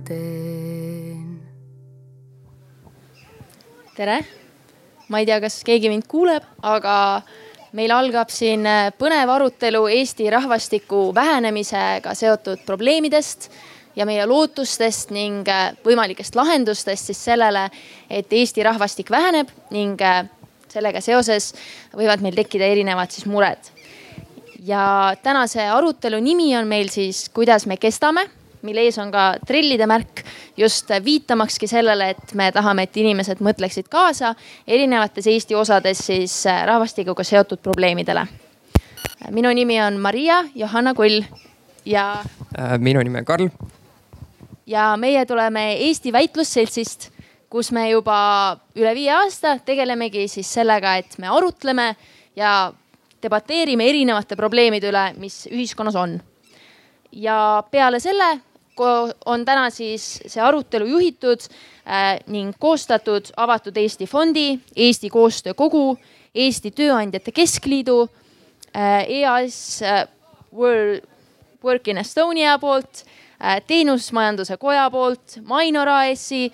veel teen. tere, ma ei tea, kas keegi mind kuuleb, aga meil algab siin põnev arutelu Eesti rahvastiku vähenemisega seotud probleemidest ja meie lootustest ning võimalikest lahendustest siis sellele, et Eesti rahvastik väheneb ning sellega seoses võivad meil tekkida erinevad siis mured. ja tänase arutelu nimi on meil siis, kuidas me kestame, mille ees on ka trellide märk just viitamakski sellele, et me tahame, et inimesed mõtleksid kaasa erinevates Eesti osades siis rahvastikuga seotud probleemidele. minu nimi on Maria Johanna Kull ja. minu nimi on Karl. ja meie tuleme Eesti Väitlusseltsist kus me juba üle viie aasta tegelemegi siis sellega, et me arutleme ja debateerime erinevate probleemide üle, mis ühiskonnas on. ja peale selle on täna siis see arutelu juhitud äh, ning koostatud Avatud Eesti Fondi, Eesti Koostöö Kogu, Eesti Tööandjate Keskliidu äh,, EAS äh, World Work in Estonia poolt Teenusmajanduse Koja poolt, Mainor AS-i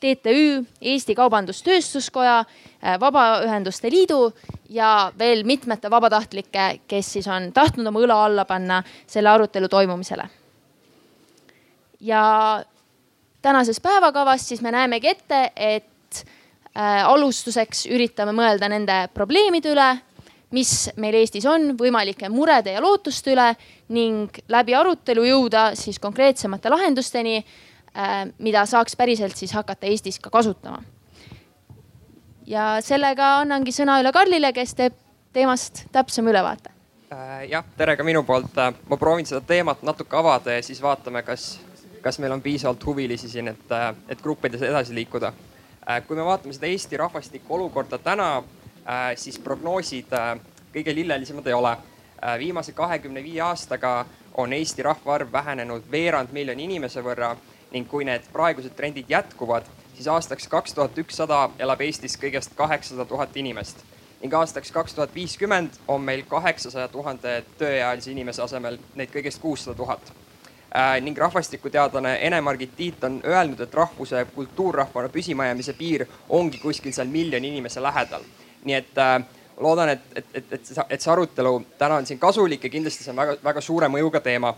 TTÜ, Eesti Kaubandus-Tööstuskoja, Vabaühenduste Liidu ja veel mitmete vabatahtlike, kes siis on tahtnud oma õla alla panna selle arutelu toimumisele. Ja tänases päevakavas siis me näemegi ette, et äh, alustuseks üritame mõelda nende probleemide üle, mis meil Eestis on, võimalike murede ja lootuste üle ning läbi arutelu jõuda siis konkreetsemate lahendusteni Äh, mida saaks päriselt siis hakata Eestis ka kasutama. ja sellega annangi sõna üle Karlile, kes teeb teemast täpsema ülevaate. Äh, jah, tere ka minu poolt. Äh, ma proovin seda teemat natuke avada ja siis vaatame, kas, kas meil on piisavalt huvilisi siin, et, et gruppides edasi liikuda. kui me vaatame seda Eesti rahvastiku olukorda täna, siis prognoosid kõige lillelisemad ei ole. viimase kahekümne viie aastaga on Eesti rahvaarv vähenenud veerand miljoni inimese võrra ning kui need praegused trendid jätkuvad, siis aastaks kaks tuhat ükssada elab Eestis kõigest kaheksasada tuhat inimest ning aastaks kaks tuhat viiskümmend on meil kaheksasaja tuhande tööealise inimese asemel neid kõigest kuussada tuhat äh,. Ning rahvastikuteadlane Ene-Margit Tiit on öelnud, et rahvuse kultuurrahvana püsimajäämise piir ongi kuskil seal miljoni inimese lähedal. nii et äh, loodan, et, et, et, et, et see arutelu täna on siin kasulik ja kindlasti see on väga-väga suure mõjuga teema.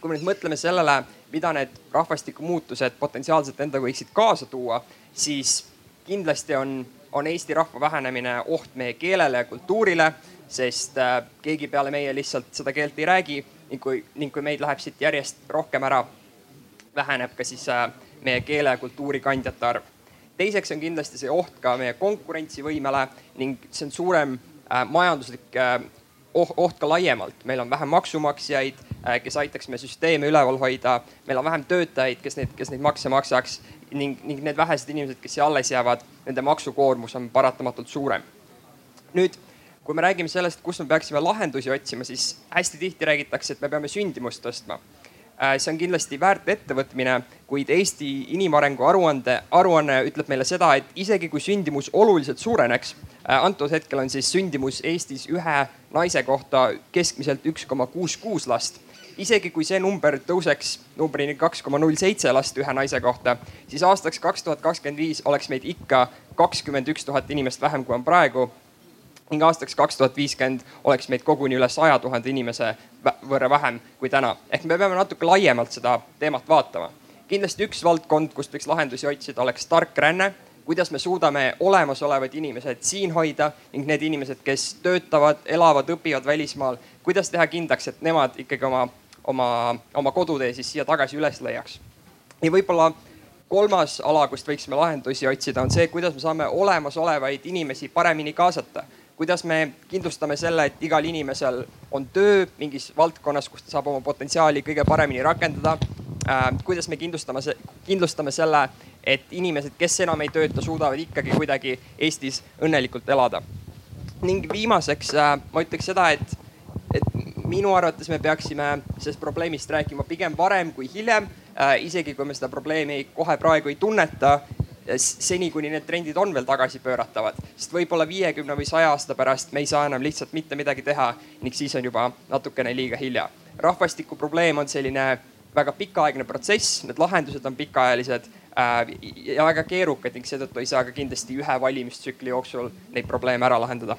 kui me nüüd mõtleme sellele mida need rahvastikumuutused potentsiaalselt endaga võiksid kaasa tuua, siis kindlasti on, on Eesti rahva vähenemine oht meie keelele ja kultuurile, sest äh, keegi peale meie lihtsalt seda keelt ei räägi ning kui, ning kui meid läheb siit järjest rohkem ära, väheneb ka siis äh, meie keele ja kultuuri kandjate arv. teiseks on kindlasti see oht ka meie konkurentsivõimele ning see on suurem äh, majanduslik oht ka laiemalt, meil on vähem maksumaksjaid Äh, kes aitaks meie süsteeme üleval hoida. meil on vähem töötajaid, kes neid, kes neid makse maksaks ning, ning need vähesed inimesed, kes siia alles jäävad, nende maksukoormus on paratamatult suurem. nüüd, kui me räägime sellest, kus me peaksime lahendusi otsima, siis hästi tihti räägitakse, et me peame sündimust tõstma. Äh, see on kindlasti väärt ettevõtmine, kuid Eesti inimarengu aruande, aruanne ütleb meile seda, et isegi kui sündimus oluliselt suureneks, äh, antud hetkel on siis sündimus Eestis ühe naise kohta keskmiselt üks koma kuus kuus last. Isegi kui see number tõuseks numbrini kaks koma null seitse last ühe naise kohta, siis aastaks kaks tuhat kakskümmend viis oleks meid ikka kakskümmend üks tuhat inimest vähem, kui on praegu ning aastaks kaks tuhat viiskümmend oleks meid koguni üle saja tuhande inimese võrra vähem kui täna. ehk me peame natuke laiemalt seda teemat vaatama. kindlasti üks valdkond, kust võiks lahendusi otsida, oleks tark ränne kuidas me suudame olemasolevad inimesed siin hoida ning need inimesed, kes töötavad, elavad, õpivad välismaal, kuidas teha kindlaks, et nemad ikkagi oma oma, oma kodutee siis siia tagasi üles leiaks. ja võib-olla kolmas ala, kust võiksime lahendusi otsida, on see, kuidas me saame olemasolevaid inimesi paremini kaasata. Kuidas me kindlustame selle, et igal inimesel on töö mingis valdkonnas, kus ta saab oma potentsiaali kõige paremini rakendada äh,. kuidas me kindlustame, kindlustame selle, et inimesed, kes enam ei tööta, suudavad ikkagi kuidagi Eestis õnnelikult elada. ning viimaseks äh, ma ütleks seda, et minu arvates me peaksime sellest probleemist rääkima pigem varem kui hiljem äh,. isegi kui me seda probleemi kohe praegu ei tunneta seni, kuni need trendid on veel tagasipööratavad, sest võib-olla viiekümne või saja aasta pärast me ei saa enam lihtsalt mitte midagi teha ning siis on juba natukene liiga hilja. rahvastikuprobleem on selline väga pikaaegne protsess, need lahendused on pikaajalised äh, ja väga keerukad ning seetõttu ei saa ka kindlasti ühe valimistsükli jooksul neid probleeme ära lahendada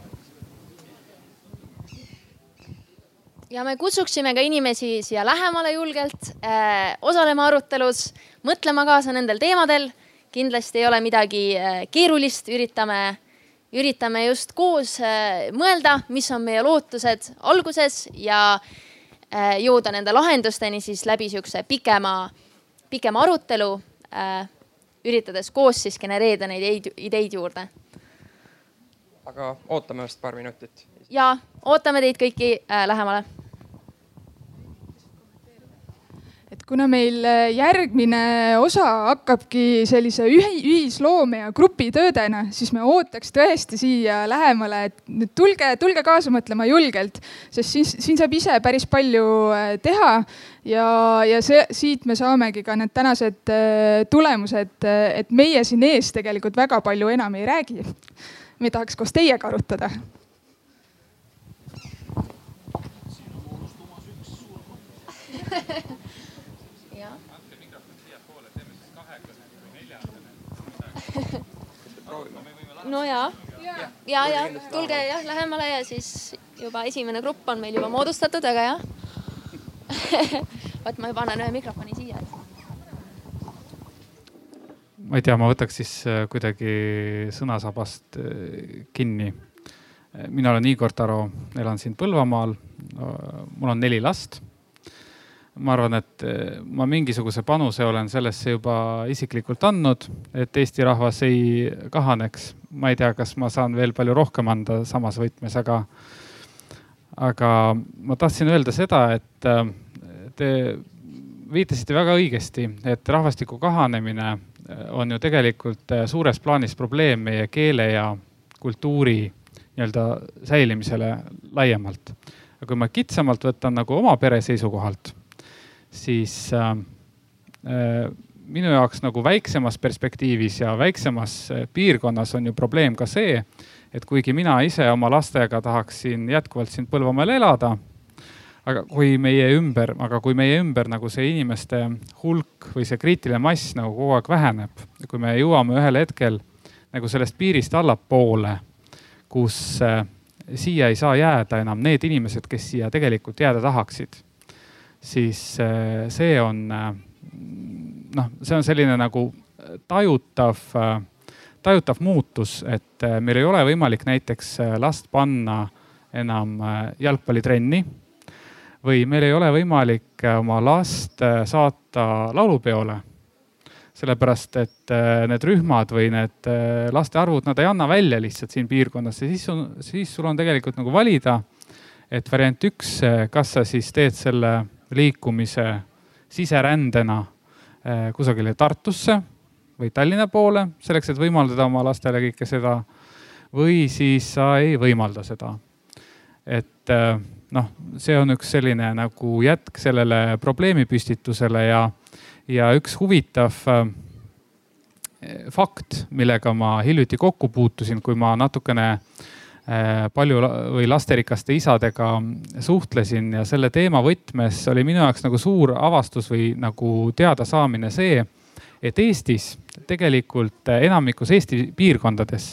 ja me kutsuksime ka inimesi siia lähemale julgelt äh, osalema arutelus, mõtlema kaasa nendel teemadel. Kindlasti ei ole midagi äh, keerulist, üritame, üritame just koos äh, mõelda, mis on meie lootused alguses ja äh, jõuda nende lahendusteni siis läbi sihukese pikema, pikema arutelu üritades koos siis genereerida neid ideid, ideid juurde. aga ootame vast paar minutit. ja ootame teid kõiki äh, lähemale et kuna meil äh, järgmine osa hakkabki sellise ühisloome ja grupitöödena, siis me ootaks tõesti siia lähemale, et nüüd tulge, tulge kaasa mõtlema julgelt, sest siin, siin saab ise päris palju äh, teha ja, ja see, siit me saamegi ka need tänased äh, tulemused, et meie siin ees tegelikult väga palju enam ei räägi. me tahaks koos teiega arutada no ja, ja, ja, ja tulge jah lähemale ja siis juba esimene grupp on meil juba moodustatud, väga hea vot ma annan ühe mikrofoni siia. ma ei tea, ma võtaks siis äh, kuidagi sõnasabast äh, kinni. mina olen Igor Taro, elan siin Põlvamaal. mul on neli last ma arvan, et eh, ma mingisuguse panuse olen sellesse juba isiklikult andnud, et Eesti rahvas ei kahaneks. ma ei tea, kas ma saan veel palju rohkem anda samas võtmes, aga, aga ma tahtsin öelda seda, et eh, te viitasite väga õigesti, et rahvastiku kahanemine eh, on ju tegelikult suures plaanis probleem meie keele ja kultuuri nii-öelda säilimisele laiemalt. aga kui ma kitsamalt võtan nagu oma pere seisukohalt siis äh, äh, minu jaoks nagu väiksemas perspektiivis ja väiksemas äh, piirkonnas on ju probleem ka see, et kuigi mina ise oma lastega tahaksin jätkuvalt siin Põlvamaal elada, aga kui meie ümber, aga kui meie ümber nagu see inimeste hulk või see kriitiline mass nagu kogu aeg väheneb, kui me jõuame ühel hetkel nagu sellest piirist allapoole, kus äh, siia ei saa jääda enam need inimesed, kes siia tegelikult jääda tahaksid siis äh, see on äh, noh, see on selline nagu tajutav, äh, tajutav muutus, et meil ei ole võimalik näiteks last panna enam jalgpallitrenni või meil ei ole võimalik oma last saata laulupeole. sellepärast, et need rühmad või need laste arvud, nad ei anna välja lihtsalt siin piirkonnas ja siis on, siis sul on tegelikult nagu valida, et variant üks, kas sa siis teed selle liikumise siserändena eh, kusagile Tartusse või Tallinna poole, selleks, et võimaldada oma lastele kõike seda. või siis sa ei võimalda seda. et eh, noh, see on üks selline nagu jätk sellele probleemipüstitusele ja, ja üks huvitav eh, fakt, millega ma hiljuti kokku puutusin, kui ma natukene Äh, palju või lasterikaste isadega suhtlesin ja selle teema võtmes oli minu jaoks nagu suur avastus või nagu teadasaamine see, et Eestis tegelikult enamikus Eesti piirkondades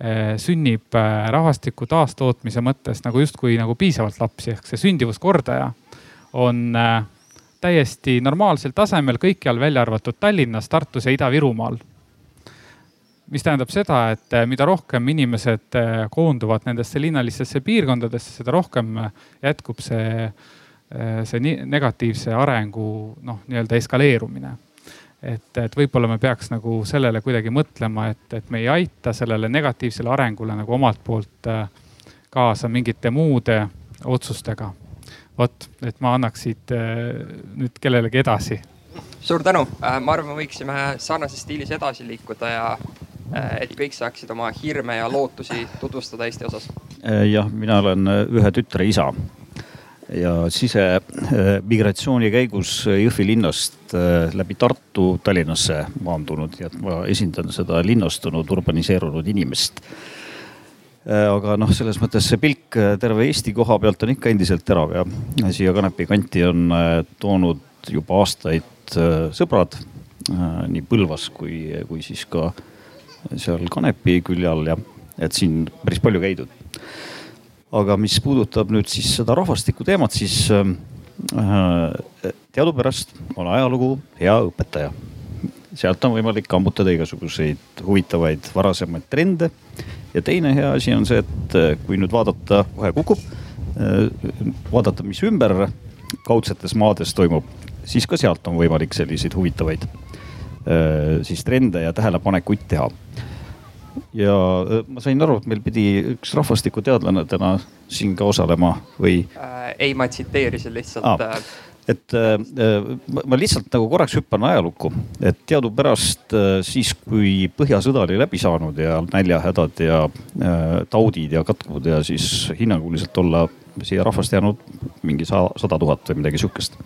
äh, sünnib äh, rahvastiku taastootmise mõttes nagu justkui nagu piisavalt lapsi, ehk see sündivuskordaja on täiesti normaalsel tasemel kõikjal, välja arvatud Tallinnas, Tartus ja Ida-Virumaal mis tähendab seda, et eh, mida rohkem inimesed eh, koonduvad nendesse linnalistesse piirkondadesse, seda rohkem eh, jätkub see, see negatiivse arengu noh, nii-öelda eskaleerumine. et, et võib-olla me peaks nagu sellele kuidagi mõtlema, et, et me ei aita sellele negatiivsele arengule nagu omalt poolt kaasa mingite muude otsustega. vot, et ma annaks siit nüüd kellelegi edasi suur tänu, äh, ma arvan, me võiksime sarnases stiilis edasi liikuda ja et kõik saaksid oma hirme ja lootusi tutvustada Eesti osas? Äh, jah, mina olen äh, ühe tütre isa ja sisemigratsiooni käigus Jõhvi linnast läbi Tartu Tallinnasse maandunud ja ma esindan seda linnastunud, urbaniseerunud inimest. aga noh, selles mõttes see pilk terve Eesti koha pealt on ikka endiselt terav ja siia Kanepi kanti on toonud juba aastaid sõbrad nii Põlvas kui, kui siis ka seal Kanepi külje all ja et siin päris palju käidud. aga mis puudutab nüüd siis seda rahvastiku teemat, siis äh, teadupärast on ajalugu hea õpetaja. sealt on võimalik ammutada igasuguseid huvitavaid varasemaid trende. ja teine hea asi on see, et äh, kui nüüd vaadata, kohe kukub, äh, vaadata, mis ümber kaudsetes maades toimub, siis ka sealt on võimalik selliseid huvitavaid siis trende ja tähelepanekuid teha ja ma sain aru, et meil pidi üks rahvastikuteadlane täna siin ka osalema või äh,? ei, ma tsiteerisin lihtsalt ah et äh, ma lihtsalt nagu korraks hüppan ajalukku, et teadupärast äh, siis, kui Põhjasõda oli läbi saanud ja näljahädad ja äh, taudid ja katkud ja siis hinnanguliselt olla siia rahvast jäänud mingi sada tuhat või midagi sihukest.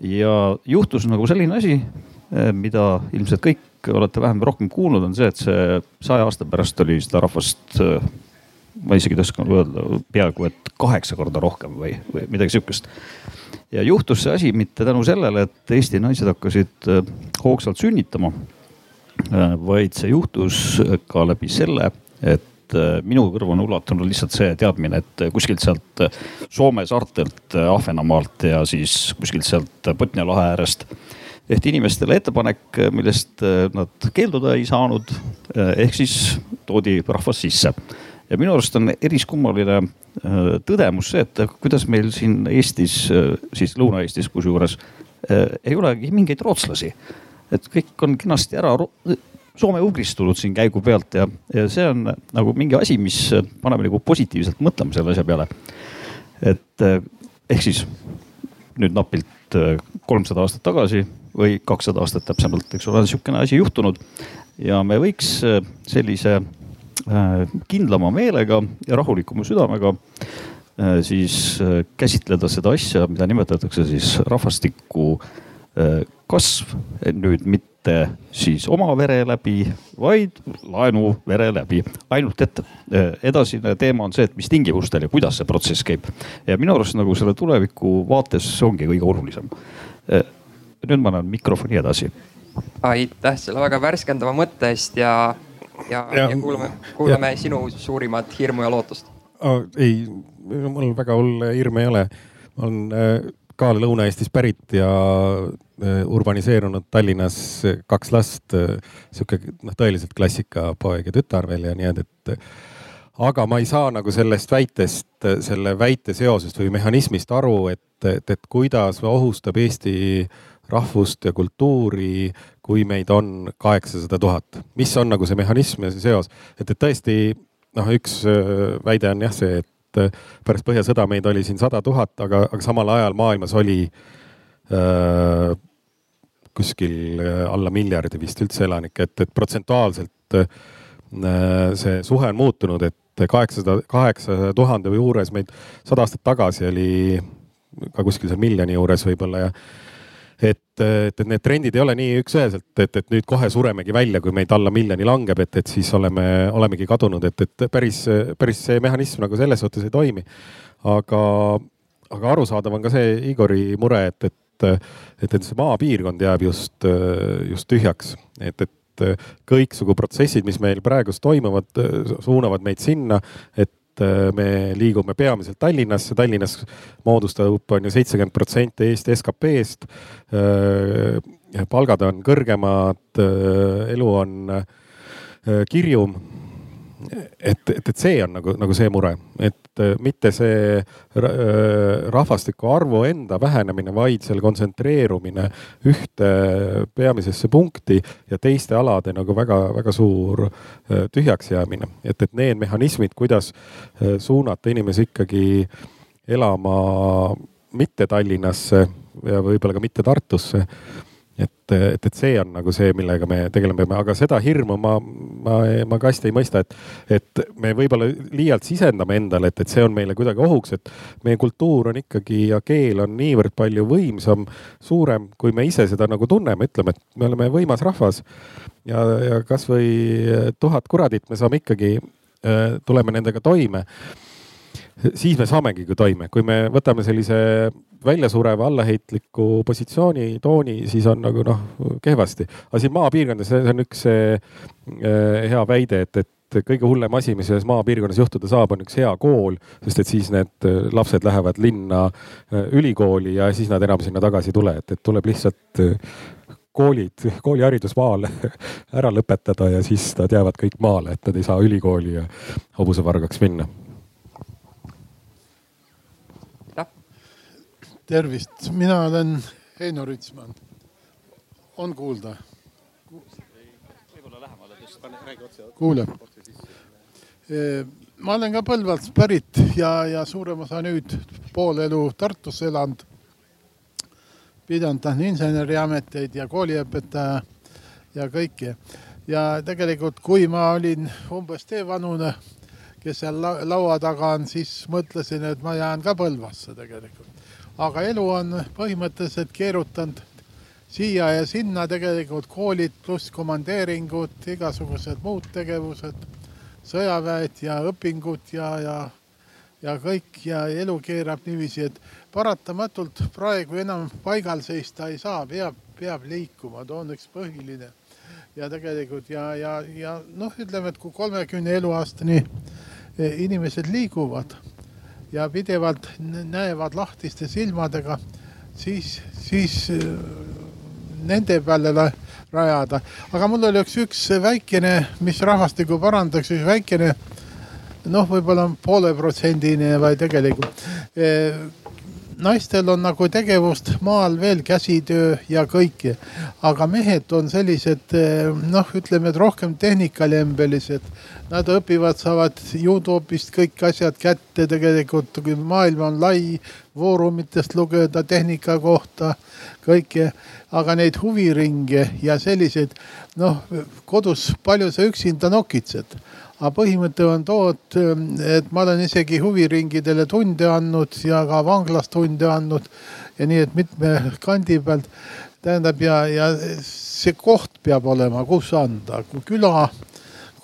ja juhtus nagu selline asi, mida ilmselt kõik olete vähem või rohkem kuulnud, on see, et see saja aasta pärast oli seda rahvast, ma isegi ei oska öelda, peaaegu et kaheksa korda rohkem või, või midagi sihukest. ja juhtus see asi mitte tänu sellele, et Eesti naised hakkasid äh, hoogsalt sünnitama, vaid see juhtus ka läbi selle, et minu kõrvu on ulatunud lihtsalt see teadmine, et kuskilt sealt Soome saartelt, Ahvenamaalt ja siis kuskilt sealt Botnia lahe äärest tehti inimestele ettepanek, millest äh, nad keelduda ei saanud. Äh, ehk siis toodi rahvas sisse ja minu arust on eriskummaline äh, tõdemus see, et kuidas meil siin Eestis, siis Lõuna-Eestis kusjuures ei olegi mingeid rootslasi. et kõik on kenasti ära soome-ugristunud siin käigu pealt ja, ja see on nagu mingi asi, mis paneb nagu positiivselt mõtlema selle asja peale. et ehk siis nüüd napilt kolmsada aastat tagasi või kakssada aastat täpsemalt, eks ole, sihukene asi juhtunud. ja me võiks äh, sellise äh, kindlama meelega ja rahulikuma südamega äh, siis käsitleda seda asja, mida nimetatakse siis rahvastiku kasv, nüüd mitte siis oma vere läbi, vaid laenu vere läbi. ainult et edasine teema on see, et mis tingimustel ja kuidas see protsess käib. ja minu arust nagu selle tuleviku vaates ongi kõige olulisem nüüd ma annan mikrofoni edasi. aitäh selle väga värskendava mõtte eest ja, ja, ja, ja kuulame, kuulame ja. sinu suurimat hirmu ja lootust oh,. ei, mul väga hull hirm ei ole. ma olen äh, ka Lõuna-Eestist pärit ja äh, urbaniseerunud Tallinnas kaks last, äh, sihuke noh, tõeliselt klassika poeg ja tütar veel ja nii edasi, et aga ma ei saa nagu sellest väitest, selle väite seosest või mehhanismist aru, et, et, et kuidas ohustab Eesti rahvust ja kultuuri, kui meid on kaheksasada tuhat. mis on nagu see mehhanism ja see seos, et, et tõesti noh, üks äh, väide on jah see, et äh, pärast Põhjasõda meid oli siin sada tuhat, aga, aga samal ajal maailmas oli äh, kuskil alla miljardi vist üldse elanikke, et, et protsentuaalselt äh, see suhe on muutunud, et kaheksasada, kaheksasaja tuhande juures meid sada aastat tagasi oli ka kuskil seal miljoni juures võib-olla ja et, et, et need trendid ei ole nii üksüheselt, et, et nüüd kohe suremegi välja, kui meid alla miljoni langeb, et, et siis oleme, olemegi kadunud, et, et päris, päris see mehhanism nagu selles suhtes ei toimi. aga, aga arusaadav on ka see Igori mure, et, et, et, et see maapiirkond jääb just, just tühjaks, et, et kõiksugu protsessid, mis meil praegust toimuvad, suunavad meid sinna, et et äh, me liigume peamiselt Tallinnasse, Tallinnas moodustab on ju seitsekümmend protsenti Eesti SKP-st. Äh, palgad on kõrgemad, äh, elu on kirjum et, et, et see on nagu, nagu see mure, et äh, mitte see äh, rahvastiku arvu enda vähenemine, vaid seal kontsentreerumine ühte peamisesse punkti ja teiste alade nagu väga-väga suur äh, tühjaks jäämine. et, et need mehhanismid, kuidas suunata inimesi ikkagi elama mitte Tallinnasse ja võib-olla ka mitte Tartusse et, et, et see on nagu see, millega me tegelema peame, aga seda hirmu ma, ma, ma ka hästi ei mõista, et, et me võib-olla liialt sisendame endale, et, et see on meile kuidagi ohuks, et meie kultuur on ikkagi ja keel on niivõrd palju võimsam, suurem, kui me ise seda nagu tunneme, ütleme, et me oleme võimas rahvas. ja, ja kasvõi tuhat kuradit me saame ikkagi, äh, tuleme nendega toime siis me saamegi ka toime, kui me võtame sellise väljasureva allaheitliku positsiooni, tooni, siis on nagu noh, kehvasti. aga siin maapiirkondades, see on üks äh, hea väide, et, et kõige hullem asi, mis selles maapiirkonnas juhtuda saab, on üks hea kool, sest et siis need äh, lapsed lähevad linna äh, ülikooli ja siis nad enam sinna tagasi ei tule, et, et tuleb lihtsalt koolid, kooliharidus maal ära lõpetada ja siis nad jäävad kõik maale, et nad ei saa ülikooli ja hobusevargaks minna tervist, mina olen Heino Rütsman. on kuulda? kuuleb. ma olen ka Põlvast pärit ja, ja suurem osa nüüd pool elu Tartus elanud. pidanud inseneriameteid ja kooliõpetaja ja kõike. ja tegelikult, kui ma olin umbes teevanune, kes seal laua taga on, siis mõtlesin, et ma jään ka Põlvasse tegelikult aga elu on põhimõtteliselt keerutanud siia ja sinna tegelikult koolid pluss komandeeringud, igasugused muud tegevused, sõjaväed ja õpingud ja, ja, ja kõik ja elu keerab niiviisi, et paratamatult praegu enam paigal seista ei saa, peab, peab liikuma, too on üks põhiline. ja tegelikult ja, ja, ja noh, ütleme, et kui kolmekümne eluaastani inimesed liiguvad ja pidevalt näevad lahtiste silmadega, siis, siis äh, nende peale rajada. aga mul oli üks, üks väikene, mis rahvastikku parandaks, üks väikene noh, võib-olla pooleprotsendine või tegelikult eh, naistel on nagu tegevust maal veel käsitöö ja kõike, aga mehed on sellised eh, noh, ütleme, et rohkem tehnikalembelised. Nad õpivad, saavad Youtube'ist kõik asjad kätte. Tegelikult, maailm on lai, foorumitest lugeda tehnika kohta, kõike. aga neid huviringe ja selliseid, noh kodus palju sa üksinda nokitsed aga põhimõte on too, et, et ma olen isegi huviringidele tunde andnud ja ka vanglas tunde andnud ja nii, et mitme kandi pealt tähendab ja, ja see koht peab olema, kus anda, küla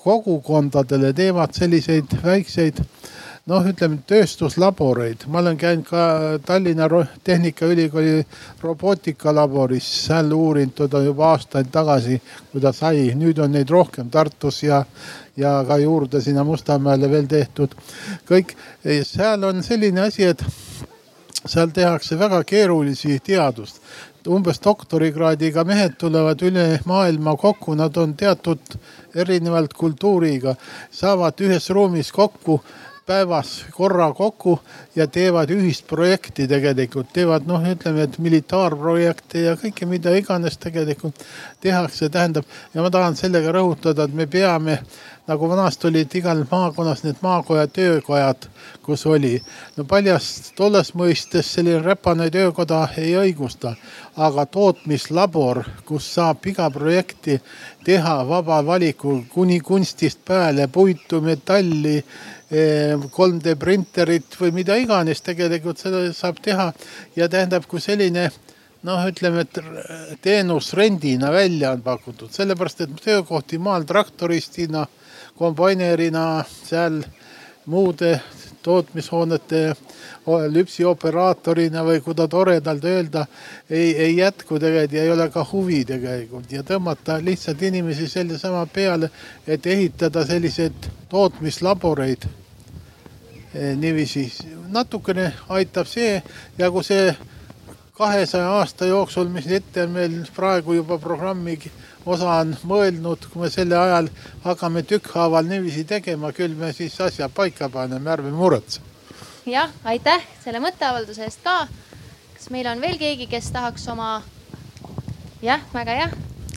kogukondadele teevad selliseid väikseid noh, ütleme tööstuslaboreid. ma olen käinud ka Tallinna Tehnikaülikooli robootikalaboris, seal uurinud teda juba aastaid tagasi, kui ta sai. nüüd on neid rohkem Tartus ja, ja ka juurde sinna Mustamäele veel tehtud. kõik, seal on selline asi, et seal tehakse väga keerulisi teadust umbes doktorikraadiga mehed tulevad üle maailma kokku, nad on teatud erinevalt kultuuriga, saavad ühes ruumis kokku päevas korra kokku ja teevad ühist projekti tegelikult, teevad noh, ütleme, et militaarprojekte ja kõike, mida iganes tegelikult tehakse, tähendab. ja ma tahan sellega rõhutada, et me peame nagu vanasti olid igal maakonnas need maakoja töökojad, kus oli. no paljast tolles mõistes selline räpane töökoda ei õigusta, aga tootmislabor, kus saab iga projekti teha vaba valiku kuni kunstist peale, puitu, metalli 3D printerit või mida iganes tegelikult seda saab teha. ja tähendab, kui selline noh, ütleme, et teenus rendina välja on pakutud, sellepärast et töökohti maal traktoristina, kombainerina, seal muude tootmishoonete lüpsioperaatorina või kuidas toredalt öelda, ei, ei jätku tegelikult ja ei ole ka huvi tegelikult ja tõmmata lihtsalt inimesi selle sama peale, et ehitada selliseid tootmislaboreid niiviisi natukene aitab see ja kui see kahesaja aasta jooksul, mis ette on meil praegu juba programmi osa on mõelnud, kui me selle ajal hakkame tükkhaaval niiviisi tegema, küll me siis asja paika paneme, ärme muretse. jah, aitäh selle mõtteavalduse eest ka. kas meil on veel keegi, kes tahaks oma jah, väga hea,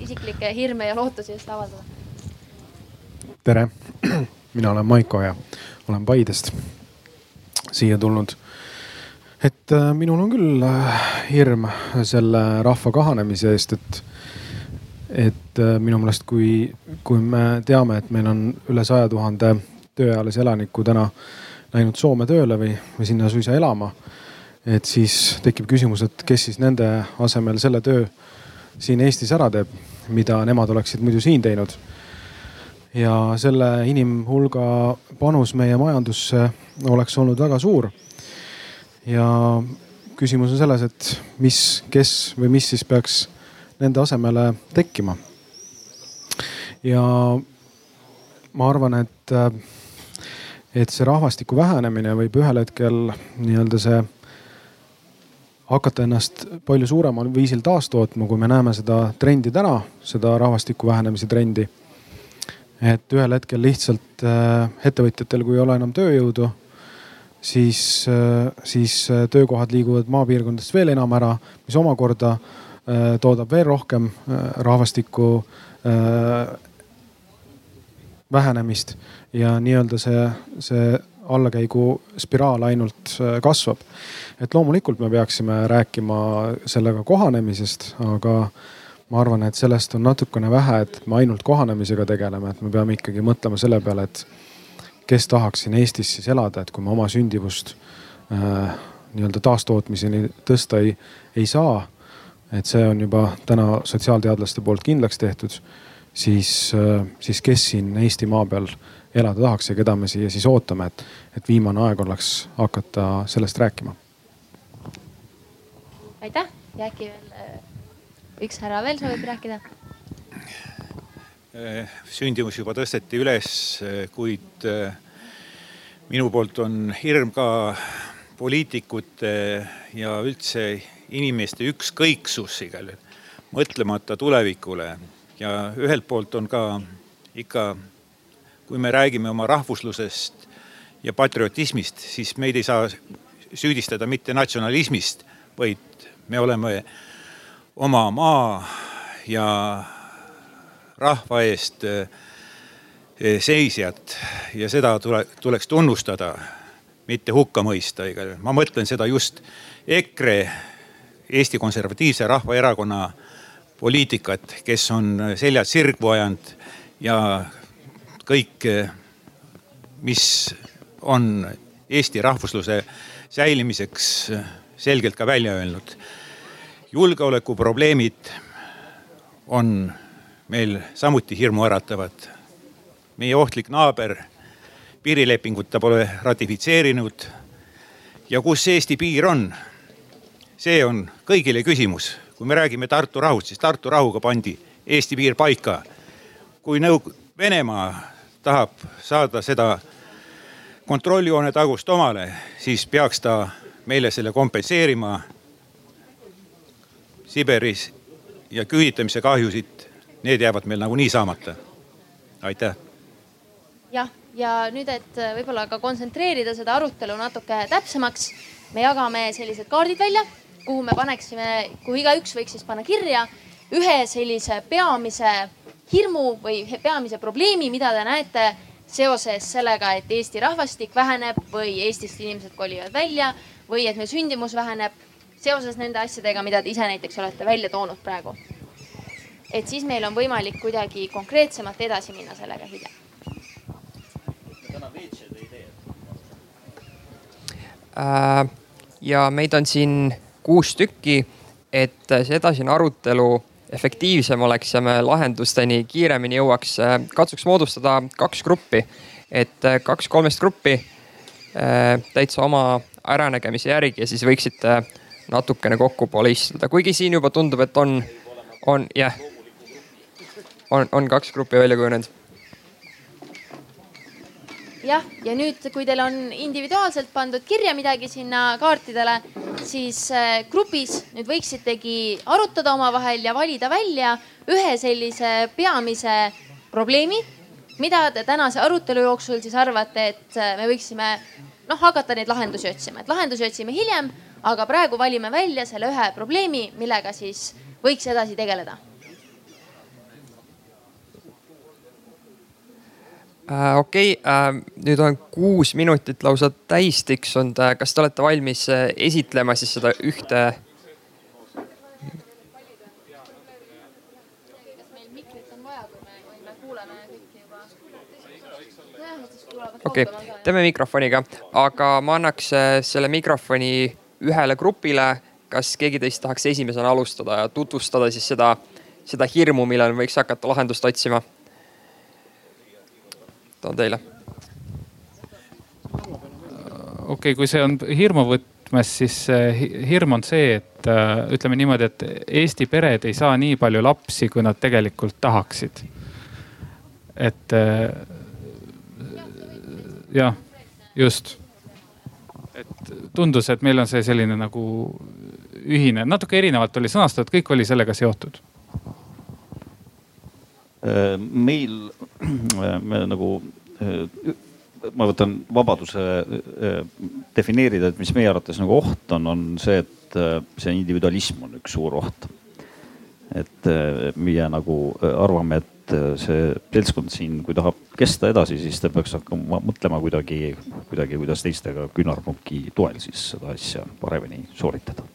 isiklikke hirme ja lootusi just avaldada? tere, mina olen Maiko ja olen Paidest siia tulnud. et äh, minul on küll äh, hirm selle rahva kahanemise eest, et, et äh, minu meelest, kui, kui me teame, et meil on üle saja tuhande tööealise elaniku täna läinud Soome tööle või, või sinna suisa elama. et siis tekib küsimus, et kes siis nende asemel selle töö siin Eestis ära teeb, mida nemad oleksid muidu siin teinud. Ja selle inimhulga panus meie majandusse oleks olnud väga suur. ja küsimus on selles, et mis, kes või mis siis peaks nende asemele tekkima. ja ma arvan, et, et see rahvastiku vähenemine võib ühel hetkel nii-öelda see hakata ennast palju suuremal viisil taastootma, kui me näeme seda trendi täna, seda rahvastiku vähenemise trendi. Et ühel hetkel lihtsalt äh, ettevõtjatel, kui ei ole enam tööjõudu, siis, äh, siis äh, töökohad liiguvad maapiirkondadest veel enam ära, mis omakorda toodab veel rohkem rahvastiku vähenemist ja nii-öelda see, see allakäigu spiraal ainult kasvab. et loomulikult me peaksime rääkima sellega kohanemisest, aga ma arvan, et sellest on natukene vähe, et me ainult kohanemisega tegeleme, et me peame ikkagi mõtlema selle peale, et kes tahaks siin Eestis siis elada, et kui me oma sündivust äh, nii-öelda taastootmiseni tõsta ei, ei saa. et see on juba täna sotsiaalteadlaste poolt kindlaks tehtud, siis äh,, siis kes siin Eestimaa peal elada tahaks ja keda me siia siis ootame, et, et viimane aeg oleks hakata sellest rääkima. aitäh ja äkki veel äh, üks härra veel soovib rääkida? Äh, sündimus juba tõsteti üles, äh, kuid minu poolt on hirm ka poliitikute ja üldse inimeste ükskõiksus igal juhul, mõtlemata tulevikule ja ühelt poolt on ka ikka kui me räägime oma rahvuslusest ja patriotismist, siis meid ei saa süüdistada mitte natsionalismist, vaid me oleme oma maa ja rahva eest eh, seisjad ja seda tule, tuleks tunnustada, mitte hukka mõista. ma mõtlen seda just EKRE, Eesti Konservatiivse Rahvaerakonna poliitikat, kes on seljad sirgu ajanud ja kõik, mis on Eesti rahvusluse säilimiseks selgelt ka välja öelnud. Julgeolekuprobleemid on meil samuti hirmuäratavad. meie ohtlik naaber piirilepingut ta pole ratifitseerinud. ja kus Eesti piir on? see on kõigile küsimus. kui me räägime Tartu rahust, siis Tartu rahuga pandi Eesti piir paika. kui Nõuk-, Venemaa tahab saada seda kontrolljoone tagust omale, siis peaks ta meile selle kompenseerima. Siberis ja küüditamise kahjusid, need jäävad meil nagunii saamata. aitäh. jah, ja nüüd, et võib-olla ka kontsentreerida seda arutelu natuke täpsemaks, me jagame sellised kaardid välja, kuhu me paneksime, kuhu igaüks võiks siis panna kirja ühe sellise peamise hirmu või peamise probleemi, mida te näete seoses sellega, et Eesti rahvastik väheneb või Eestist inimesed kolivad välja või et meil sündimus väheneb seoses nende asjadega, mida te ise näiteks olete välja toonud praegu. et siis meil on võimalik kuidagi konkreetsemalt edasi minna sellega hiljem. Äh, ja meid on siin kuus tükki, et see edasine arutelu efektiivsem oleks ja me lahendusteni kiiremini jõuaks. Äh, katsuks moodustada kaks gruppi, et äh, kaks kolmest gruppi äh, täitsa oma äranägemise järgi ja siis võiksite natukene kokkupoole istuda, kuigi siin juba tundub, et on, on jah, on, on kaks gruppi välja kujunenud. Jah, ja nüüd, kui teil on individuaalselt pandud kirja midagi sinna kaartidele, siis äh, grupis nüüd võiksitegi arutada omavahel ja valida välja ühe sellise peamise probleemi, mida te tänase arutelu jooksul siis arvate, et äh, me võiksime noh, hakata neid lahendusi otsima, et lahendusi otsime hiljem, aga praegu valime välja selle ühe probleemi, millega siis võiks edasi tegeleda äh,. okei okay, äh,, nüüd on kuus minutit lausa täis tiksunud kas te olete valmis äh, esitlema siis seda ühte? okei okay., teeme mikrofoniga, aga ma annaks äh, selle mikrofoni ühele grupile. kas keegi teist tahaks esimesena alustada ja tutvustada siis seda, seda hirmu, millal võiks hakata lahendust otsima toon teile. okei okay,, kui see on hirmuvõtmes, siis hirm on see, et äh, ütleme niimoodi, et Eesti pered ei saa nii palju lapsi, kui nad tegelikult tahaksid. et äh, jah, just. Et tundus, et meil on see selline nagu ühine, natuke erinevalt oli sõnastatud, kõik oli sellega seotud meil me nagu, ma võtan vabaduse defineerida, et mis meie arvates nagu oht on, on see, et see individualism on üks suur oht. et meie nagu arvame, et see seltskond siin, kui tahab kesta edasi, siis ta peaks hakkama mõtlema kuidagi, kuidagi, kuidas teistega küünarnuki toel siis seda asja paremini sooritada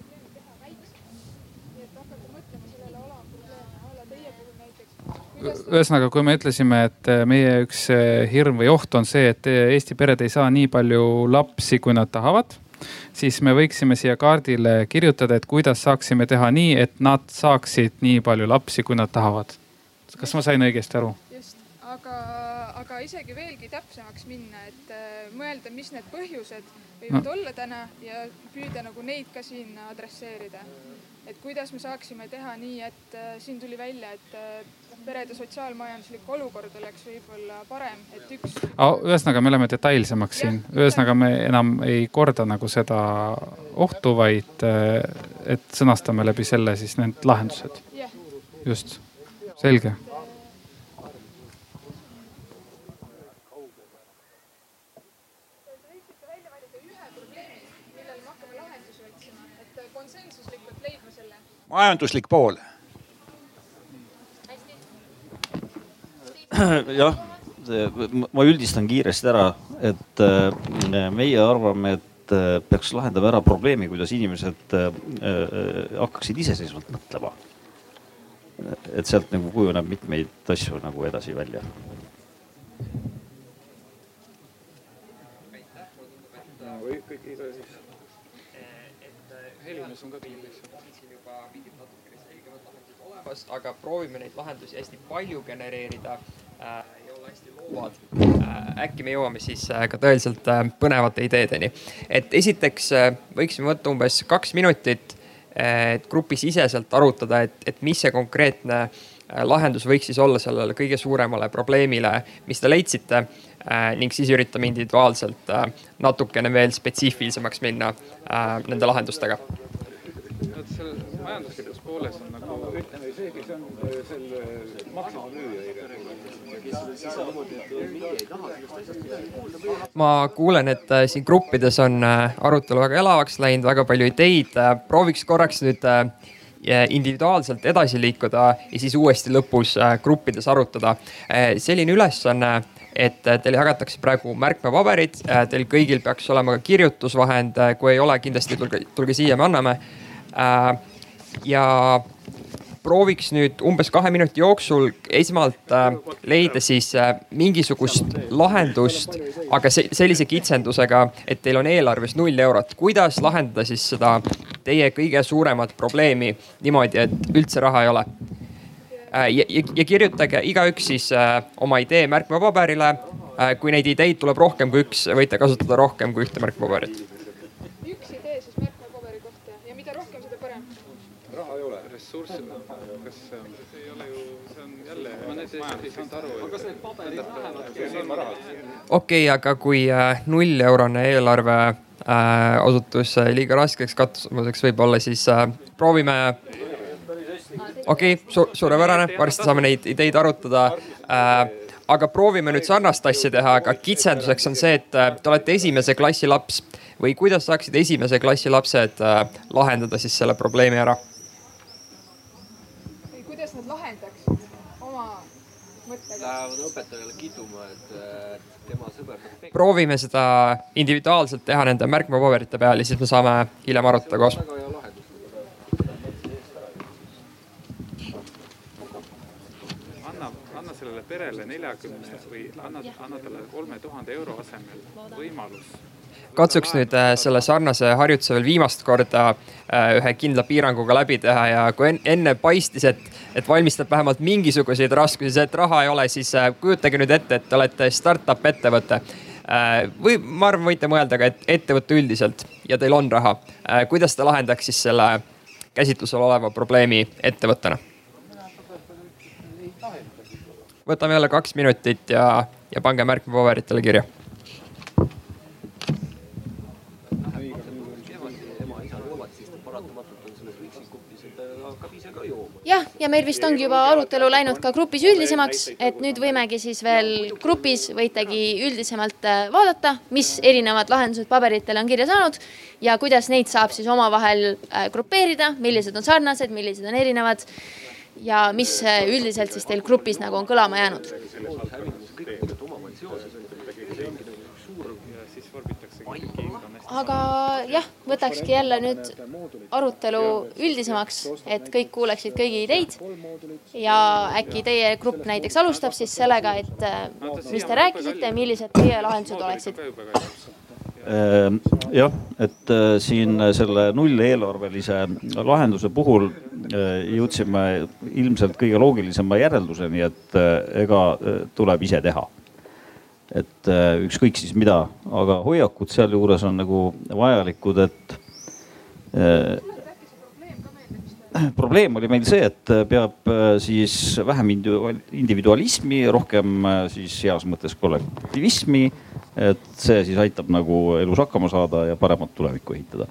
ühesõnaga, kui me ütlesime, et äh, meie üks äh, hirm või oht on see, et äh, Eesti pered ei saa nii palju lapsi, kui nad tahavad, siis me võiksime siia kaardile kirjutada, et kuidas saaksime teha nii, et nad saaksid nii palju lapsi, kui nad tahavad. Kas ma sain õigesti aru? just, aga, aga isegi veelgi täpsemaks minna, et mõelda, mis need põhjused võivad no. olla täna ja püüda nagu neid ka siin adresseerida et kuidas me saaksime teha nii, et äh, siin tuli välja, et äh, perede sotsiaalmajanduslik olukord oleks võib-olla parem, et üks oh,. ühesõnaga, me oleme detailsemaks siin, ühesõnaga me enam ei korda nagu seda ohtu, vaid äh, et sõnastame läbi selle siis need lahendused. just, selge majanduslik pool. jah, ma üldistan kiiresti ära, et äh, meie arvame, et äh, peaks lahendama ära probleemi, kuidas inimesed äh, hakkaksid iseseisvalt mõtlema. Et sealt nagu kujuneb mitmeid asju nagu edasi välja. Helinas on ka kindlasti rahvast, aga proovime neid lahendusi hästi palju genereerida äh, ja olla hästi loovad äh,. äkki me jõuame siis äh, ka tõeliselt äh, põnevate ideedeni. et esiteks äh, võiksime võtta umbes kaks minutit, äh, et grupisiseselt arutada, et, et mis see konkreetne äh, lahendus võiks siis olla sellele kõige suuremale probleemile, mis te leidsite äh, ning siis üritame individuaalselt äh, natukene veel spetsiifilisemaks minna nende lahendustega. Majanduslikus pooles on nagu ütleme see, kes on äh, selle maksimumüüja. ma kuulen, et äh, siin gruppides on äh, arutelu väga elavaks läinud, väga palju ideid. prooviks korraks nüüd individuaalselt edasi liikuda ja siis uuesti lõpus gruppides arutada. selline ülesanne et teile jagatakse praegu märkmepaberid, teil kõigil peaks olema ka kirjutusvahend, kui ei ole, kindlasti tulge, tulge siia, me anname ja prooviks nüüd umbes kahe minuti jooksul esmalt äh, leida siis äh, mingisugust lahendust, aga se sellise kitsendusega, et teil on eelarves null eurot. kuidas lahendada siis seda teie kõige suuremat probleemi niimoodi, et üldse raha ei ole äh,? ja, ja, ja kirjutage igaüks siis äh, oma idee märkmepaberile äh,. kui neid ideid tuleb rohkem kui üks, võite kasutada rohkem kui ühte märkmepaberit kas see ei ole ju, see on jälle, ma nüüd ei saanud aru. aga kas need paberid lähevad? okei aga kui äh, nulleurone eelarve äh, osutus äh, liiga raskeks katsumuseks võib-olla, siis äh, proovime. okei okay, su, suurepärane, varsti saame neid ideid arutada äh, aga proovime nüüd sarnast asja teha, aga kitsenduseks on see, et äh, te olete esimese klassi laps või kuidas saaksid esimese klassi lapsed äh, lahendada siis selle probleemi ära lähevad õpetajale kiduma, et tema sõber proovime seda individuaalselt teha nende märkmepaberite peal ja siis me saame hiljem arutada koos. anna, anna sellele perele neljakümne või anna, anna talle kolme tuhande euro asemel võimalus katsuks nüüd äh, selle sarnase harjutuse veel viimast korda äh, ühe kindla piiranguga läbi teha ja kui enne paistis, et, et valmistab vähemalt mingisuguseid raskusi see, et raha ei ole, siis äh, kujutage nüüd ette, et te olete startup ettevõte või ma arvan, võite mõelda ka, et ettevõte üldiselt ja teil on raha. kuidas te lahendaks siis selle käsitlusel oleva probleemi ettevõttena? võtame jälle kaks minutit ja, ja pange märk paberitele kirja jah, ja meil vist ongi juba arutelu läinud ka grupis üldisemaks, et nüüd võimegi siis veel grupis võitegi üldisemalt äh, vaadata, mis erinevad lahendused paberitele on kirja saanud ja kuidas neid saab siis omavahel äh, grupeerida, millised on sarnased, millised on erinevad ja mis äh, üldiselt siis teil grupis nagu on kõlama jäänud aga jah, võtakski jälle nüüd arutelu üldisemaks, et kõik kuuleksid kõigi ideid. ja äkki teie grupp näiteks alustab siis sellega, et äh, mis te rääkisite, millised teie lahendused oleksid? Ehm, jah, et äh, siin selle nulleelarvelise lahenduse puhul äh, jõudsime ilmselt kõige loogilisema järelduseni, et ega tuleb ise teha et äh, ükskõik siis mida, aga hoiakud sealjuures on nagu vajalikud, et äh, probleem oli meil see, et peab äh, siis vähem individualismi, rohkem siis heas mõttes kollektivismi. et see siis aitab nagu elus hakkama saada ja paremat tulevikku ehitada.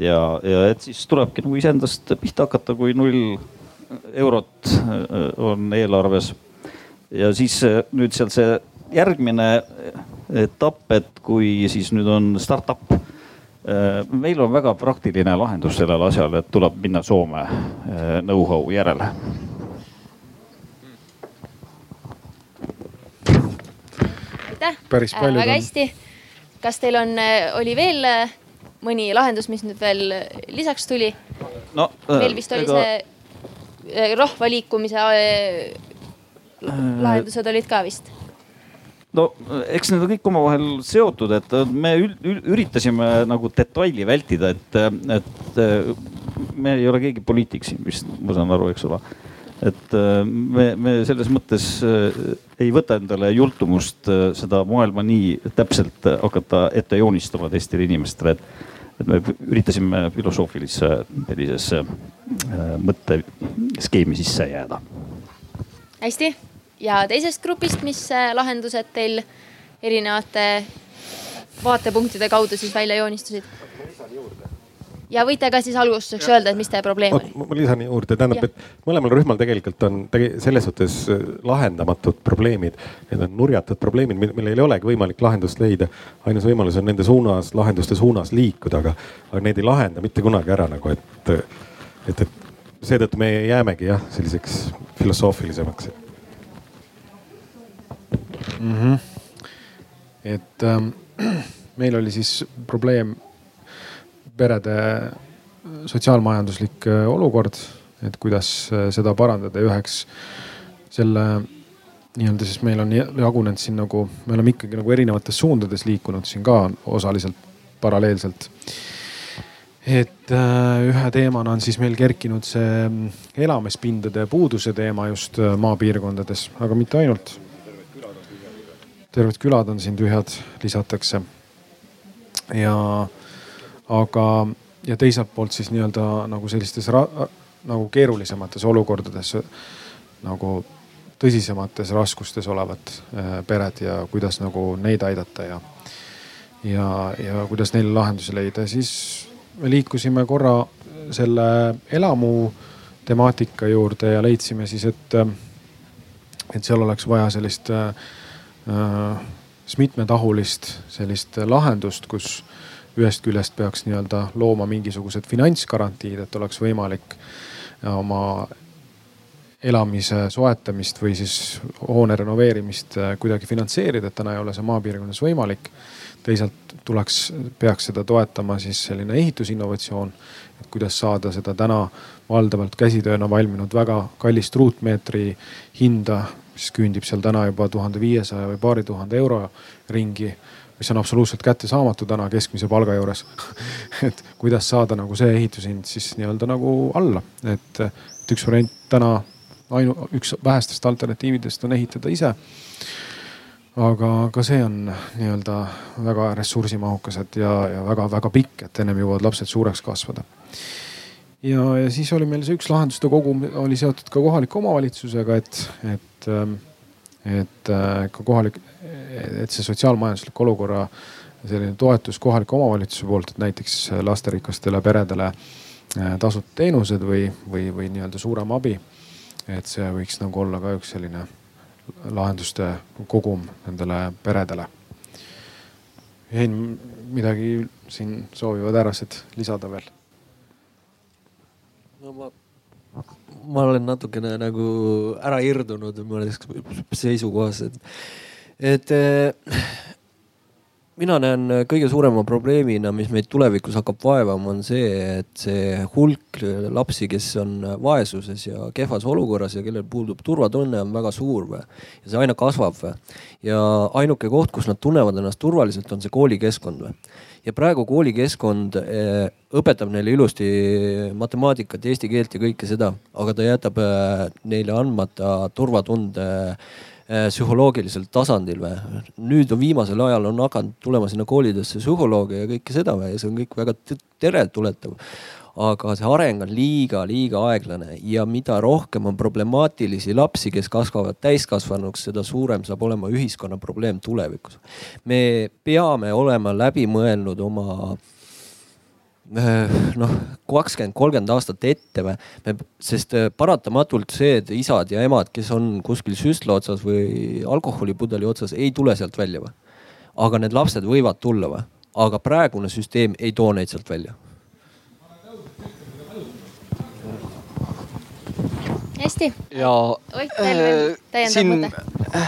ja, ja et siis tulebki nagu iseendast pihta hakata, kui null eurot on eelarves. ja siis nüüd seal see järgmine etapp, et kui siis nüüd on startup. Äh, meil on väga praktiline lahendus sellele asjale, et tuleb minna Soome äh, know-how järele. aitäh, äh, väga hästi. kas teil on, oli veel mõni lahendus, mis nüüd veel lisaks tuli no,? meil vist oli ega... see rahvaliikumise lahendused olid ka vist no eks need on kõik omavahel seotud, et me üritasime nagu detaili vältida, et, et me ei ole keegi poliitik siin vist, ma saan aru, eks ole. et me, me selles mõttes ei võta endale jultumust seda maailma nii täpselt hakata ette joonistama teistele inimestele, et, et me üritasime filosoofilisse sellisesse mõtteskeemi sisse jääda. hästi ja teisest grupist, mis äh, lahendused teil erinevate vaatepunktide kaudu siis välja joonistusid? ja võite ka siis algustuseks öelda, et mis teie probleem oli? ma lisan juurde, tähendab, et mõlemal rühmal tegelikult on tege, selles suhtes äh, lahendamatud probleemid. Need on nurjatud probleemid, millel ei olegi võimalik lahendust leida. ainus võimalus on nende suunas, lahenduste suunas liikuda, aga, aga need ei lahenda mitte kunagi ära nagu, et, et, et seetõttu me jäämegi jah, selliseks filosoofilisemaks mm. -hmm. et ähm, meil oli siis probleem perede sotsiaalmajanduslik äh, olukord, et kuidas äh, seda parandada ja üheks selle nii-öelda siis meil on jagunenud siin nagu, me oleme ikkagi nagu erinevates suundades liikunud siin ka osaliselt paralleelselt. et äh, ühe teemana on siis meil kerkinud see mm, elamispindade puuduse teema just äh, maapiirkondades, aga mitte ainult terved külad on siin tühjad, lisatakse. ja, aga, ja teiselt poolt siis nii-öelda nagu sellistes nagu keerulisemates olukordades nagu tõsisemates raskustes olevad äh, pered ja kuidas nagu neid aidata ja, ja, ja kuidas neile lahendusi leida, siis me liikusime korra selle elamu temaatika juurde ja leidsime siis, et, et seal oleks vaja sellist äh, siis mitmetahulist sellist lahendust, kus ühest küljest peaks nii-öelda looma mingisugused finantsgarantiid, et oleks võimalik oma elamise soetamist või siis hoone renoveerimist äh, kuidagi finantseerida, et täna ei ole see maapiirkonnas võimalik. teisalt tuleks, peaks seda toetama siis selline ehitusinnovatsioon, et kuidas saada seda täna valdavalt käsitööna valminud väga kallist ruutmeetri hinda mis küündib seal täna juba tuhande viiesaja või paari tuhande euro ringi mis on absoluutselt kättesaamatu täna keskmise palga juures. Et kuidas saada nagu see ehitushind siis nii-öelda nagu alla, et, et üks variant täna ainu-, üks vähestest alternatiividest on ehitada ise. Aga ka see on nii-öelda väga ressursimahukas, et ja, ja väga-väga pikk, et ennem jõuavad lapsed suureks kasvada. Ja, ja siis oli meil see üks lahenduste kogum oli seotud ka kohaliku omavalitsusega, et, et, ähm, et äh, ka kohalik, et see sotsiaalmajanduslik olukorra selline toetus kohaliku omavalitsuse poolt, et näiteks lasterikastele peredele äh, tasuta teenused või, või, või nii-öelda suurem abi. et see võiks nagu olla ka üks selline lahenduste kogum nendele peredele. Hein, midagi siin soovivad härrased lisada veel? No ma, ma olen natukene nagu ära irdunud mõnes seisukohas, et, et mina näen kõige suurema probleemina, mis meid tulevikus hakkab vaevama, on see, et see hulk lapsi, kes on vaesuses ja kehvas olukorras ja kellel puudub turvatunne, on väga suur või. ja see aina kasvab või. ja ainuke koht, kus nad tunnevad ennast turvaliselt, on see koolikeskkond või. Ja praegu koolikeskkond äh, õpetab neile ilusti matemaatikat, eesti keelt ja kõike seda, aga ta jätab äh, neile andmata turvatunde Äh, psühholoogilisel tasandil või. nüüd on viimasel ajal on hakanud tulema sinna koolidesse psühholooge ja kõike seda või ja see on kõik väga teretuletav. Aga see areng on liiga, liiga aeglane ja mida rohkem on problemaatilisi lapsi, kes kasvavad täiskasvanuks, seda suurem saab olema ühiskonna probleem tulevikus. me peame olema läbi mõelnud oma Äh, noh, kakskümmend, kolmkümmend aastat ette või, sest äh, paratamatult see, et isad ja emad, kes on kuskil süstla otsas või alkoholipudeli otsas, ei tule sealt välja või. aga need lapsed võivad tulla või, aga praegune süsteem ei too neid sealt välja. Hästi. ja Ott, veel äh, täiendav mõte?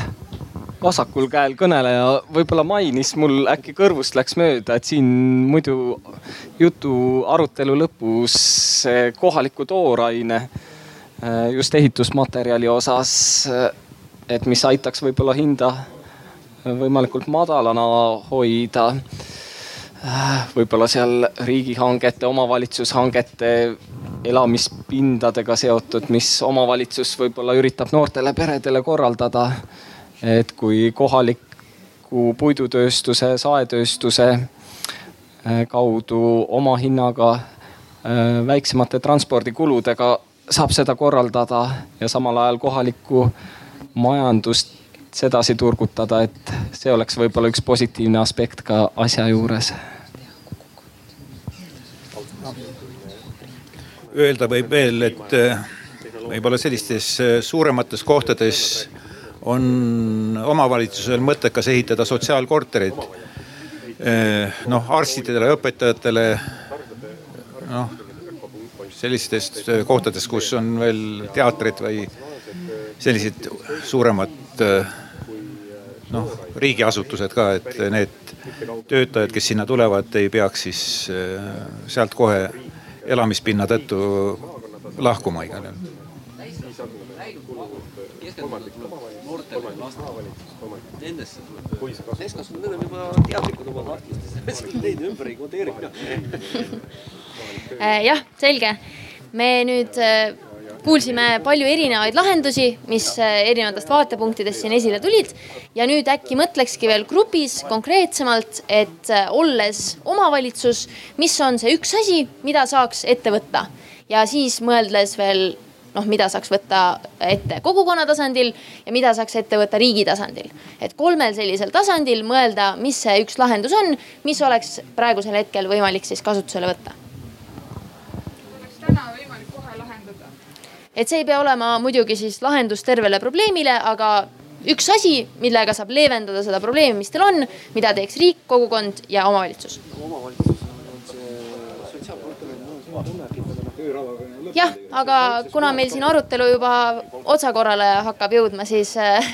vasakul käel kõneleja võib-olla mainis, mul äkki kõrvust läks mööda, et siin muidu jutu arutelu lõpus kohaliku tooraine äh, just ehitusmaterjali osas, äh, et mis aitaks võib-olla hinda võimalikult madalana hoida. Äh, võib-olla seal riigihangete, omavalitsushangete elamispindadega seotud, mis omavalitsus võib-olla üritab noortele peredele korraldada et kui kohaliku puidutööstuse, saetööstuse äh, kaudu oma hinnaga, äh, väiksemate transpordikuludega saab seda korraldada ja samal ajal kohalikku majandust sedasi turgutada, et see oleks võib-olla üks positiivne aspekt ka asja juures. Öelda võib veel, et äh, võib-olla sellistes suuremates kohtades on omavalitsusel mõttekas ehitada sotsiaalkorterid. Eh, noh, arstidele, õpetajatele, noh sellistest kohtadest, kus on veel teatrid või sellised suuremad noh, riigiasutused ka, et need töötajad, kes sinna tulevad, ei peaks siis sealt kohe elamispinna tõttu lahkuma igal juhul nendesse tuleb. täiskasvanud on juba teadlikud oma tahtmistest, neid ümber ei kodeeri äh, jah, selge. me nüüd äh, kuulsime palju erinevaid lahendusi, mis äh, erinevatest vaatepunktidest siin esile tulid. ja nüüd äkki mõtlekski veel grupis konkreetsemalt, et olles omavalitsus, mis on see üks asi, mida saaks ette võtta ja siis mõeldes veel noh, mida saaks võtta ette kogukonna tasandil ja mida saaks ette võtta riigi tasandil. et kolmel sellisel tasandil mõelda, mis see üks lahendus on, mis oleks praegusel hetkel võimalik siis kasutusele võtta. oleks täna võimalik kohe lahendada. Et see ei pea olema muidugi siis lahendus tervele probleemile, aga üks asi, millega saab leevendada seda probleemi, mis teil on, mida teeks riik, kogukond ja omavalitsus. omavalitsus on see sotsiaalkorter, ööravaga jah, aga kuna meil siin arutelu juba otsakorrale hakkab jõudma, siis äh,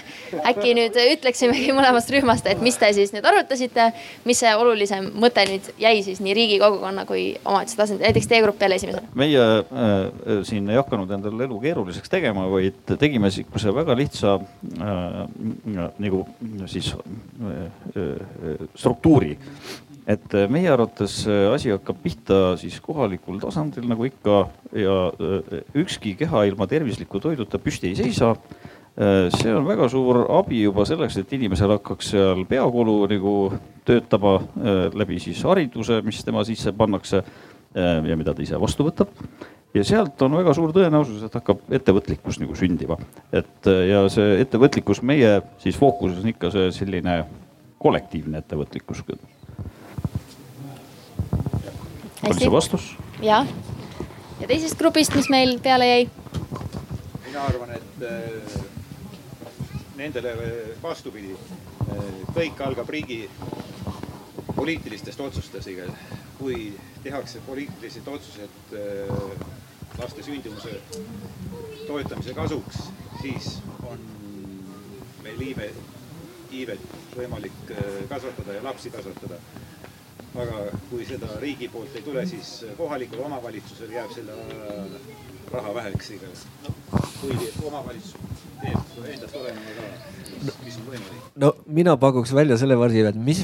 äkki nüüd ütleksimegi mõlemast rühmast, et mis te siis nüüd arutasite, mis see olulisem mõte nüüd jäi siis nii riigi, kogukonna kui omavalitsuse tasandil, näiteks teie grupp jälle esimesena. meie äh, siin ei hakanud endale elu keeruliseks tegema, vaid tegime sihukese väga lihtsa äh, nagu siis äh, äh struktuuri et äh, meie arvates äh, asi hakkab pihta siis kohalikul tasandil nagu ikka ja äh, ükski keha ilma tervisliku toiduta püsti ei seisa. see on väga suur abi juba selleks, et inimesel hakkaks seal peakolu nagu töötama läbi siis hariduse, mis tema sisse pannakse ja mida ta ise vastu võtab ja sealt on väga suur tõenäosus, et hakkab ettevõtlikkus nagu sündima. et ja see ettevõtlikkus meie siis fookuses on ikka see selline kollektiivne ettevõtlikkus oli see vastus? jah. ja teisest grupist, mis meil peale jäi? mina arvan, et äh, nendele vastupidi äh,, kõik algab riigi poliitilistest otsustest, kui tehakse poliitilised otsused äh, laste sündimuse toetamise kasuks, siis on meil iive, iivet võimalik äh, kasvatada ja lapsi kasvatada aga kui seda riigi poolt ei tule, siis kohalikul omavalitsusel jääb selle raha väheks iga. kui omavalitsus teeb endast oleneva ka, mis on võimalik? no mina pakuks välja selle variandi, et mis,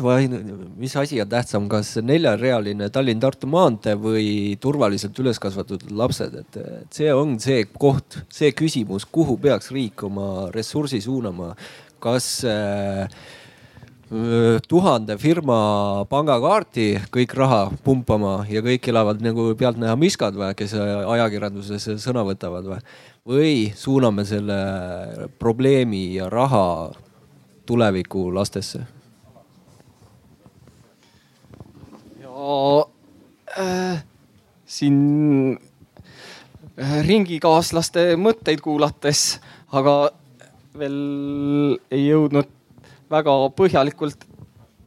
mis asi on tähtsam, kas neljarealine Tallinn-Tartu maantee või turvaliselt üles kasvatatud lapsed, et see on see koht, see küsimus, kuhu peaks riik oma ressursi suunama. kas äh, tuhande firma pangakaarti kõik raha pumpama ja kõik elavad nagu pealtnäha miskad või, kes ajakirjanduses sõna võtavad või? või suuname selle probleemi ja raha tuleviku lastesse? ja äh, siin äh, ringikaaslaste mõtteid kuulates, aga veel ei jõudnud väga põhjalikult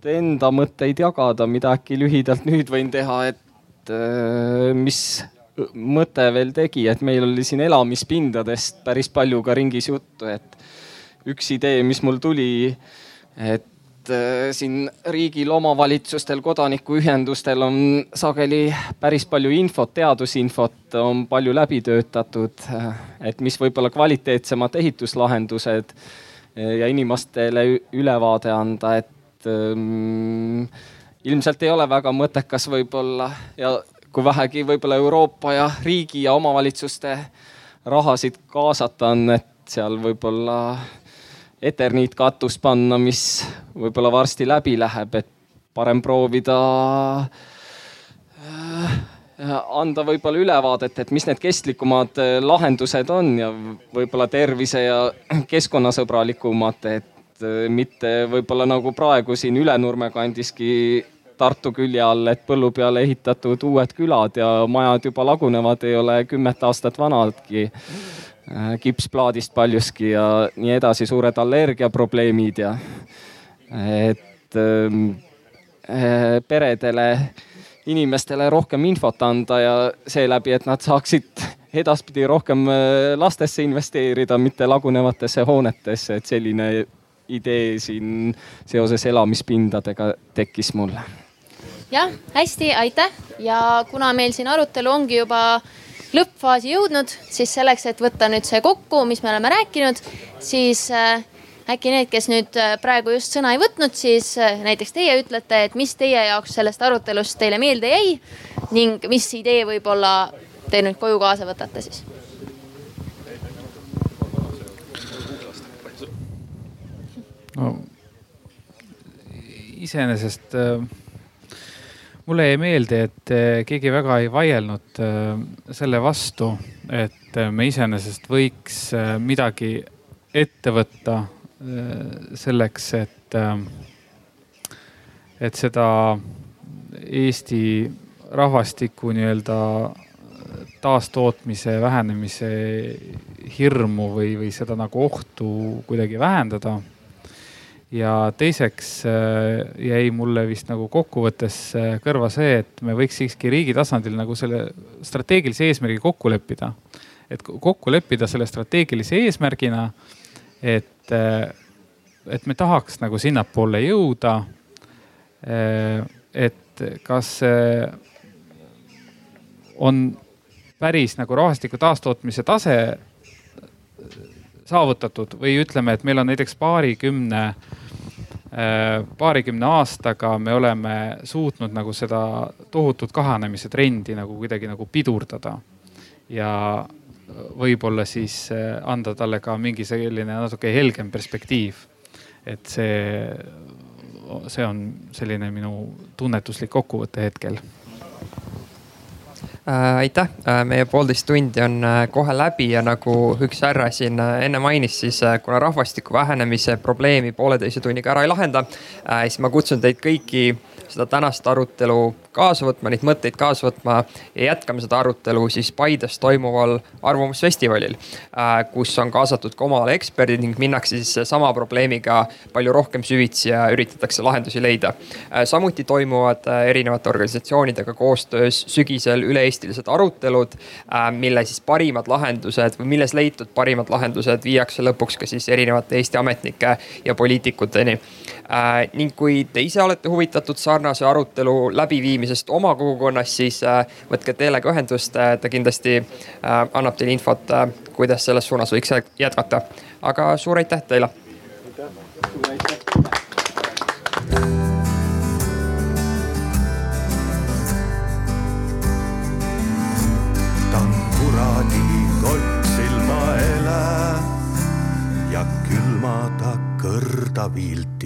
enda mõtteid jagada, mida äkki lühidalt nüüd võin teha, et äh, mis mõte veel tegi, et meil oli siin elamispindadest päris palju ka ringis juttu, et üks idee, mis mul tuli, et äh, siin riigil, omavalitsustel, kodanikuühendustel on sageli päris palju infot, teadusinfot on palju läbi töötatud, äh, et mis võib-olla kvaliteetsemad ehituslahendused ja inimestele ülevaade anda, et ähm, ilmselt ei ole väga mõttekas võib-olla ja kui vähegi võib-olla Euroopa ja riigi ja omavalitsuste rahasid kaasata on, et seal võib-olla eterniitkatus panna, mis võib-olla varsti läbi läheb, et parem proovida äh, anda võib-olla ülevaadet, et mis need kestlikumad äh, lahendused on ja võib-olla tervise ja keskkonnasõbralikumad, et äh, mitte võib-olla nagu praegu siin Ülenurme kandiski Tartu külje all, et põllu peale ehitatud uued külad ja majad juba lagunevad, ei ole kümmet aastat vanadki. Äh, kipsplaadist paljuski ja nii edasi, suured allergiaprobleemid ja et ähm, peredele inimestele rohkem infot anda ja seeläbi, et nad saaksid edaspidi rohkem äh, lastesse investeerida, mitte lagunevatesse hoonetesse, et selline idee siin seoses elamispindadega tekkis mul. jah, hästi, aitäh ja kuna meil siin arutelu ongi juba lõppfaasi jõudnud, siis selleks, et võtta nüüd see kokku, mis me oleme rääkinud, siis äh, äkki need, kes nüüd äh, praegu just sõna ei võtnud, siis äh, näiteks teie ütlete, et mis teie jaoks sellest arutelust teile meelde jäi ning mis idee võib-olla te nüüd koju kaasa võtate siis? no iseenesest äh, mulle jäi meelde, et keegi väga ei vaielnud selle vastu, et me iseenesest võiks midagi ette võtta selleks, et, äh, et seda Eesti rahvastiku nii-öelda taastootmise vähenemise hirmu või, või seda nagu ohtu kuidagi vähendada. ja teiseks jäi mulle vist nagu kokkuvõttes kõrva see, et me võiks siiski riigi tasandil nagu selle strateegilise eesmärgi kokku leppida. et kokku leppida selle strateegilise eesmärgina, et, et me tahaks nagu sinnapoole jõuda. et kas on päris nagu rahvastiku taastootmise tase saavutatud või ütleme, et meil on näiteks paarikümne, äh, paarikümne aastaga me oleme suutnud nagu seda tohutut kahanemise trendi nagu kuidagi nagu pidurdada. ja võib-olla siis äh, anda talle ka mingi selline natuke helgem perspektiiv. et see, see on selline minu tunnetuslik kokkuvõte hetkel Äh, aitäh, äh, meie poolteist tundi on kohe läbi ja nagu üks härra siin enne mainis, siis kuna rahvastiku vähenemise probleemi pooleteise tunniga ära ei lahenda, siis ma kutsun teid kõiki seda tänast arutelu kaasa võtma, neid mõtteid kaasa võtma ja jätkame seda arutelu siis Paides toimuval arvamusfestivalil, äh, kus on kaasatud ka oma ala eksperdid ning minnakse siis sama probleemiga palju rohkem süvitsi ja üritatakse lahendusi leida. Äh, samuti toimuvad äh, erinevate organisatsioonidega koostöös sügisel üle-eestilised arutelud, mille siis parimad lahendused või milles leitud parimad lahendused viiakse lõpuks ka siis erinevate Eesti ametnike ja poliitikuteni. ning kui te ise olete huvitatud sarnase arutelu läbiviimisest, juhtimisest oma kogukonnas, siis äh, võtke Teelega ühendust, äh, ta kindlasti äh, annab teile infot, kuidas selles suunas võiks jätkata. aga suur aitäh teile. silmaele ja külma ta kõrda vilti